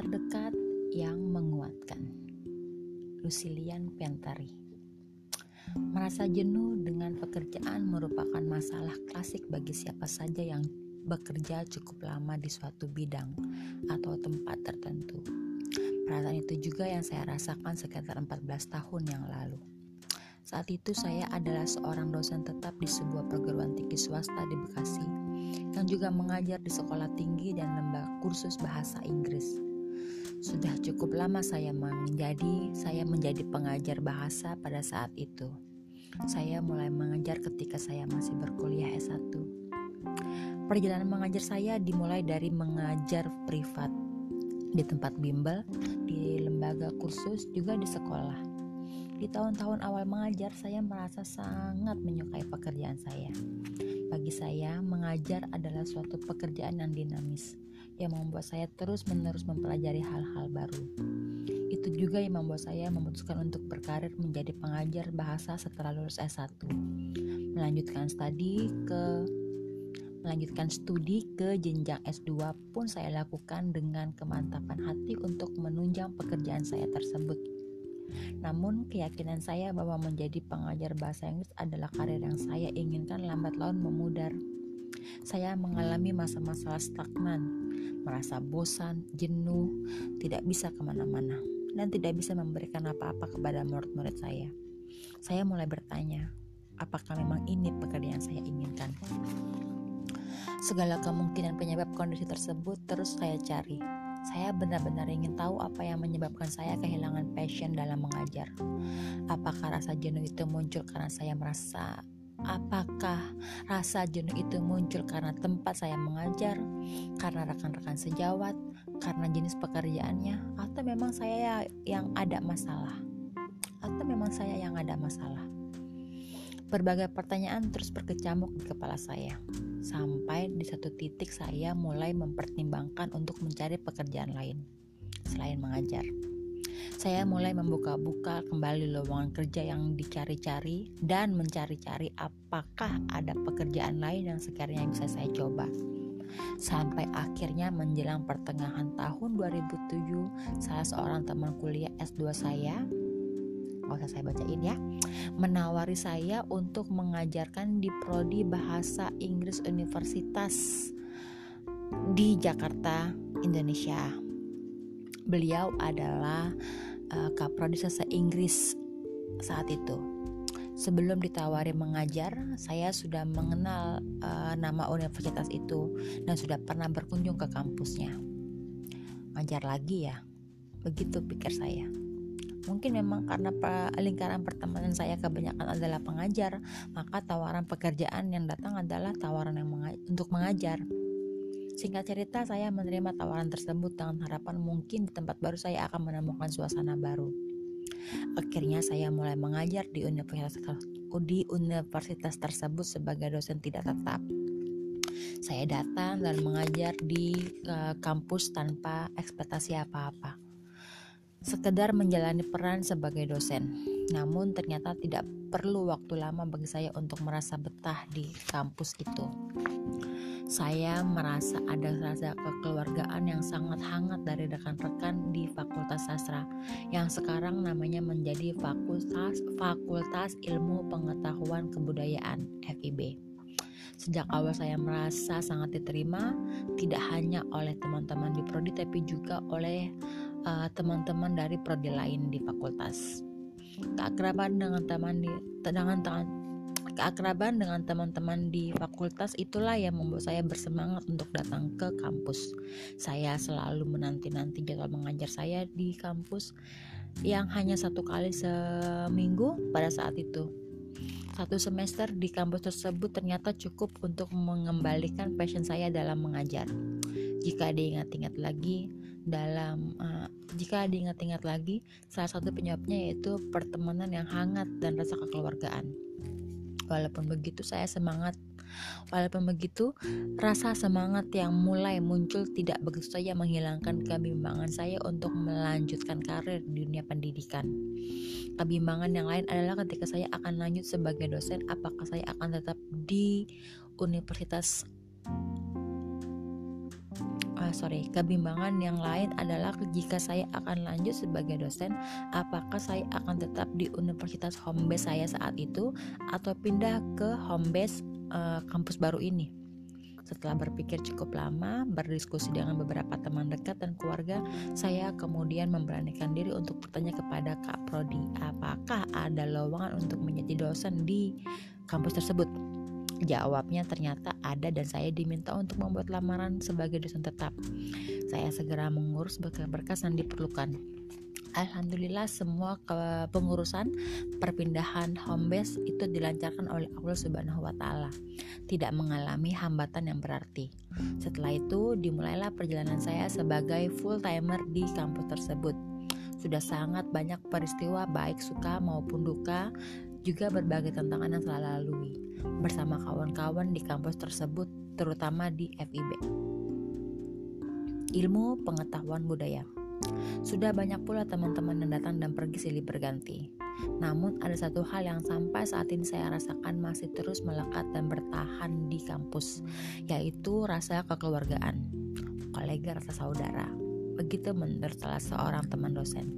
terdekat yang menguatkan. Lucilian Pentari Merasa jenuh dengan pekerjaan merupakan masalah klasik bagi siapa saja yang bekerja cukup lama di suatu bidang atau tempat tertentu. Perasaan itu juga yang saya rasakan sekitar 14 tahun yang lalu. Saat itu saya adalah seorang dosen tetap di sebuah perguruan tinggi swasta di Bekasi yang juga mengajar di sekolah tinggi dan lembaga kursus bahasa Inggris. Sudah cukup lama saya menjadi saya menjadi pengajar bahasa pada saat itu. Saya mulai mengajar ketika saya masih berkuliah S1. Perjalanan mengajar saya dimulai dari mengajar privat di tempat bimbel, di lembaga kursus, juga di sekolah. Di tahun-tahun awal mengajar, saya merasa sangat menyukai pekerjaan saya. Bagi saya, mengajar adalah suatu pekerjaan yang dinamis, yang membuat saya terus-menerus mempelajari hal-hal baru. Itu juga yang membuat saya memutuskan untuk berkarir menjadi pengajar bahasa setelah lulus S1. Melanjutkan studi ke melanjutkan studi ke jenjang S2 pun saya lakukan dengan kemantapan hati untuk menunjang pekerjaan saya tersebut. Namun keyakinan saya bahwa menjadi pengajar bahasa Inggris adalah karir yang saya inginkan lambat laun memudar. Saya mengalami masa-masa stagnan, merasa bosan, jenuh, tidak bisa ke mana-mana, dan tidak bisa memberikan apa-apa kepada murid-murid saya. Saya mulai bertanya, apakah memang ini pekerjaan saya inginkan? Segala kemungkinan penyebab kondisi tersebut terus saya cari. Saya benar-benar ingin tahu apa yang menyebabkan saya kehilangan passion dalam mengajar. Apakah rasa jenuh itu muncul karena saya merasa Apakah rasa jenuh itu muncul karena tempat saya mengajar, karena rekan-rekan sejawat, karena jenis pekerjaannya, atau memang saya yang ada masalah? Atau memang saya yang ada masalah? Berbagai pertanyaan terus berkecamuk di kepala saya, sampai di satu titik saya mulai mempertimbangkan untuk mencari pekerjaan lain selain mengajar. Saya mulai membuka-buka kembali lowongan kerja yang dicari-cari dan mencari-cari apakah ada pekerjaan lain yang sekiranya bisa saya coba. Sampai akhirnya menjelang pertengahan tahun 2007, salah seorang teman kuliah S2 saya nggak usah saya bacain ya menawari saya untuk mengajarkan di prodi bahasa Inggris Universitas di Jakarta Indonesia beliau adalah uh, kaprodi bahasa Inggris saat itu. Sebelum ditawari mengajar saya sudah mengenal uh, nama universitas itu dan sudah pernah berkunjung ke kampusnya. Ngajar lagi ya? Begitu pikir saya. Mungkin memang karena lingkaran pertemanan saya kebanyakan adalah pengajar, maka tawaran pekerjaan yang datang adalah tawaran yang menga untuk mengajar. Singkat cerita, saya menerima tawaran tersebut dengan harapan mungkin di tempat baru saya akan menemukan suasana baru. Akhirnya saya mulai mengajar di universitas di universitas tersebut sebagai dosen tidak tetap. Saya datang dan mengajar di uh, kampus tanpa ekspektasi apa-apa sekedar menjalani peran sebagai dosen. Namun ternyata tidak perlu waktu lama bagi saya untuk merasa betah di kampus itu. Saya merasa ada rasa kekeluargaan yang sangat hangat dari rekan-rekan di Fakultas Sastra yang sekarang namanya menjadi Fakultas Fakultas Ilmu Pengetahuan Kebudayaan FIB. Sejak awal saya merasa sangat diterima tidak hanya oleh teman-teman di prodi tapi juga oleh uh, teman-teman dari prodi lain di fakultas. Keakraban dengan teman di dengan keakraban dengan teman-teman di fakultas itulah yang membuat saya bersemangat untuk datang ke kampus. Saya selalu menanti-nanti jadwal mengajar saya di kampus yang hanya satu kali seminggu pada saat itu. Satu semester di kampus tersebut ternyata cukup untuk mengembalikan passion saya dalam mengajar. Jika diingat-ingat lagi, dalam uh, jika diingat-ingat lagi salah satu penyebabnya yaitu pertemanan yang hangat dan rasa kekeluargaan. Walaupun begitu saya semangat walaupun begitu rasa semangat yang mulai muncul tidak begitu saja menghilangkan kebimbangan saya untuk melanjutkan karir di dunia pendidikan. Kebimbangan yang lain adalah ketika saya akan lanjut sebagai dosen apakah saya akan tetap di universitas uh, sorry kebimbangan yang lain adalah jika saya akan lanjut sebagai dosen apakah saya akan tetap di universitas home base saya saat itu atau pindah ke home base uh, kampus baru ini setelah berpikir cukup lama, berdiskusi dengan beberapa teman dekat dan keluarga, saya kemudian memberanikan diri untuk bertanya kepada Kak Prodi, apakah ada lowongan untuk menjadi dosen di kampus tersebut. Jawabnya ternyata ada dan saya diminta untuk membuat lamaran sebagai dosen tetap. Saya segera mengurus berkas-berkas yang diperlukan. Alhamdulillah semua kepengurusan perpindahan home itu dilancarkan oleh Allah Subhanahu wa taala. Tidak mengalami hambatan yang berarti. Setelah itu dimulailah perjalanan saya sebagai full timer di kampus tersebut. Sudah sangat banyak peristiwa baik suka maupun duka juga berbagai tantangan yang telah lalui bersama kawan-kawan di kampus tersebut, terutama di FIB. Ilmu pengetahuan budaya. Sudah banyak pula teman-teman yang datang dan pergi silih berganti. Namun ada satu hal yang sampai saat ini saya rasakan masih terus melekat dan bertahan di kampus, yaitu rasa kekeluargaan, kolega rasa saudara. Begitu menurut salah seorang teman dosen.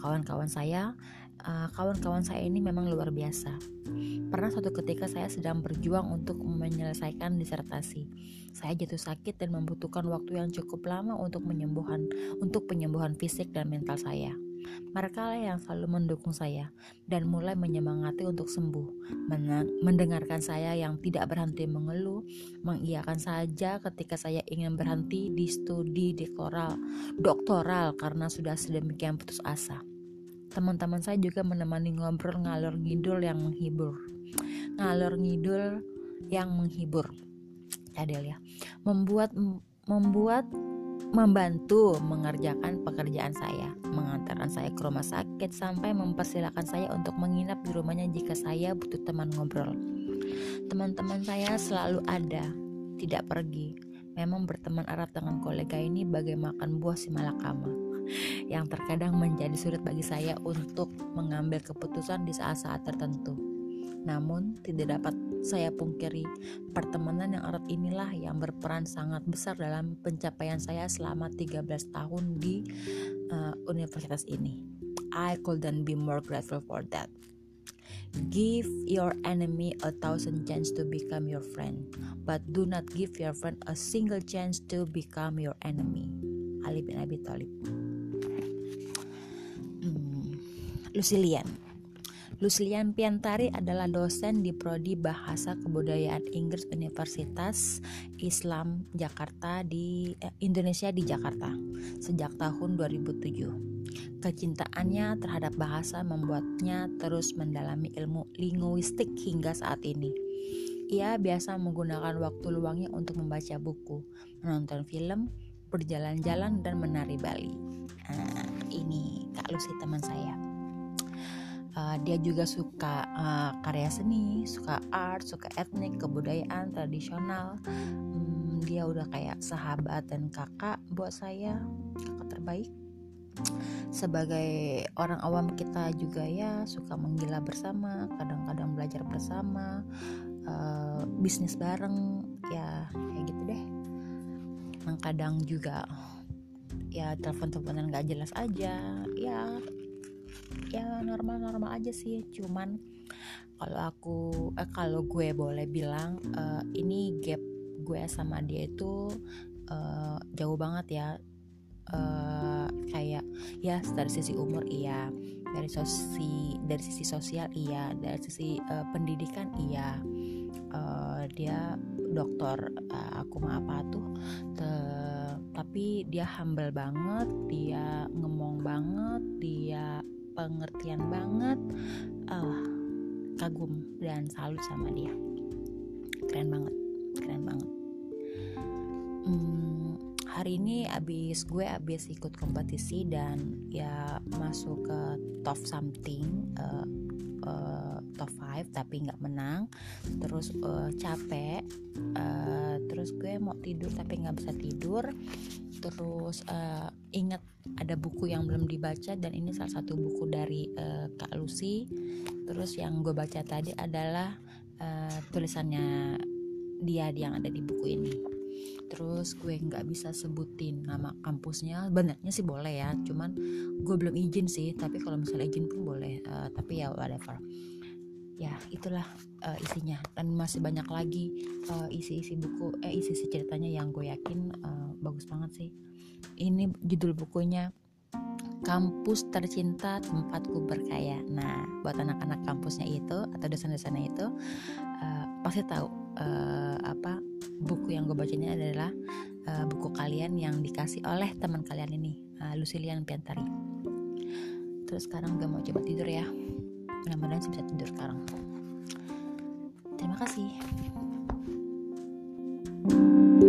Kawan-kawan saya Eh, kawan-kawan saya ini memang luar biasa. Pernah suatu ketika saya sedang berjuang untuk menyelesaikan disertasi. Saya jatuh sakit dan membutuhkan waktu yang cukup lama untuk penyembuhan untuk penyembuhan fisik dan mental saya. Mereka lah yang selalu mendukung saya dan mulai menyemangati untuk sembuh, mendengarkan saya yang tidak berhenti mengeluh, mengiyakan saja ketika saya ingin berhenti di studi doktoral, doktoral karena sudah sedemikian putus asa. Teman-teman saya juga menemani ngobrol ngalor ngidul yang menghibur. Ngalor ngidul yang menghibur. Adel ya. Membuat membuat membantu mengerjakan pekerjaan saya, mengantarkan saya ke rumah sakit sampai mempersilahkan saya untuk menginap di rumahnya jika saya butuh teman ngobrol. Teman-teman saya selalu ada, tidak pergi. Memang berteman erat dengan kolega ini bagai makan buah si malakama yang terkadang menjadi sulit bagi saya untuk mengambil keputusan di saat-saat tertentu. Namun, tidak dapat saya pungkiri, pertemanan yang erat inilah yang berperan sangat besar dalam pencapaian saya selama 13 tahun di uh, universitas ini. I couldn't be more grateful for that. Give your enemy a thousand chance to become your friend, but do not give your friend a single chance to become your enemy. Ali bin Abi Thalib. Lucilian. Lucilian Piantari adalah dosen di Prodi Bahasa Kebudayaan Inggris Universitas Islam Jakarta di eh, Indonesia di Jakarta sejak tahun 2007. Kecintaannya terhadap bahasa membuatnya terus mendalami ilmu linguistik hingga saat ini. Ia biasa menggunakan waktu luangnya untuk membaca buku, menonton film, berjalan-jalan dan menari Bali. Nah, ini Kak Lucy teman saya uh, dia juga suka uh, karya seni, suka art, suka etnik, kebudayaan, tradisional. Hmm, dia udah kayak sahabat dan kakak buat saya, kakak terbaik. Sebagai orang awam kita juga ya suka menggila bersama, kadang-kadang belajar bersama, uh, bisnis bareng, ya kayak gitu deh. Kadang juga ya telepon-teleponan gak jelas aja, ya ya normal-normal aja sih cuman kalau aku eh, kalau gue boleh bilang uh, ini gap gue sama dia itu uh, jauh banget ya. Uh, kayak ya dari sisi umur iya dari sisi dari sisi sosial iya dari sisi uh, pendidikan iya. Uh, dia dokter uh, aku mah apa tuh Te, tapi dia humble banget dia ngemong banget dia pengertian banget uh, kagum dan salut sama dia. Keren banget keren banget. Hmm, hari ini abis gue abis ikut kompetisi dan ya masuk ke top something uh, top 5 tapi nggak menang. Terus uh, capek uh, terus gue mau tidur tapi nggak bisa tidur terus uh, ingat ada buku yang belum dibaca dan ini salah satu buku dari uh, Kak Lucy. Terus yang gue baca tadi adalah uh, tulisannya dia yang ada di buku ini. Terus gue nggak bisa sebutin nama kampusnya. Benarnya sih boleh ya cuman gue belum izin sih. Tapi kalau misalnya izin pun boleh uh, tapi ya whatever ya itulah uh, isinya. Dan masih banyak lagi uh, isi-isi buku eh isi-isi ceritanya yang gue yakin uh, bagus banget sih. Ini judul bukunya kampus tercinta tempatku berkaya. Nah buat anak-anak kampusnya itu atau dosen-dosennya itu uh, pasti tahu uh, apa buku yang gue baca ini adalah uh, buku kalian yang dikasih oleh teman kalian ini uh, Lucilian Piantari. Terus sekarang gue mau coba tidur ya mudah-mudahan sih bisa tidur sekarang. Terima kasih. thank you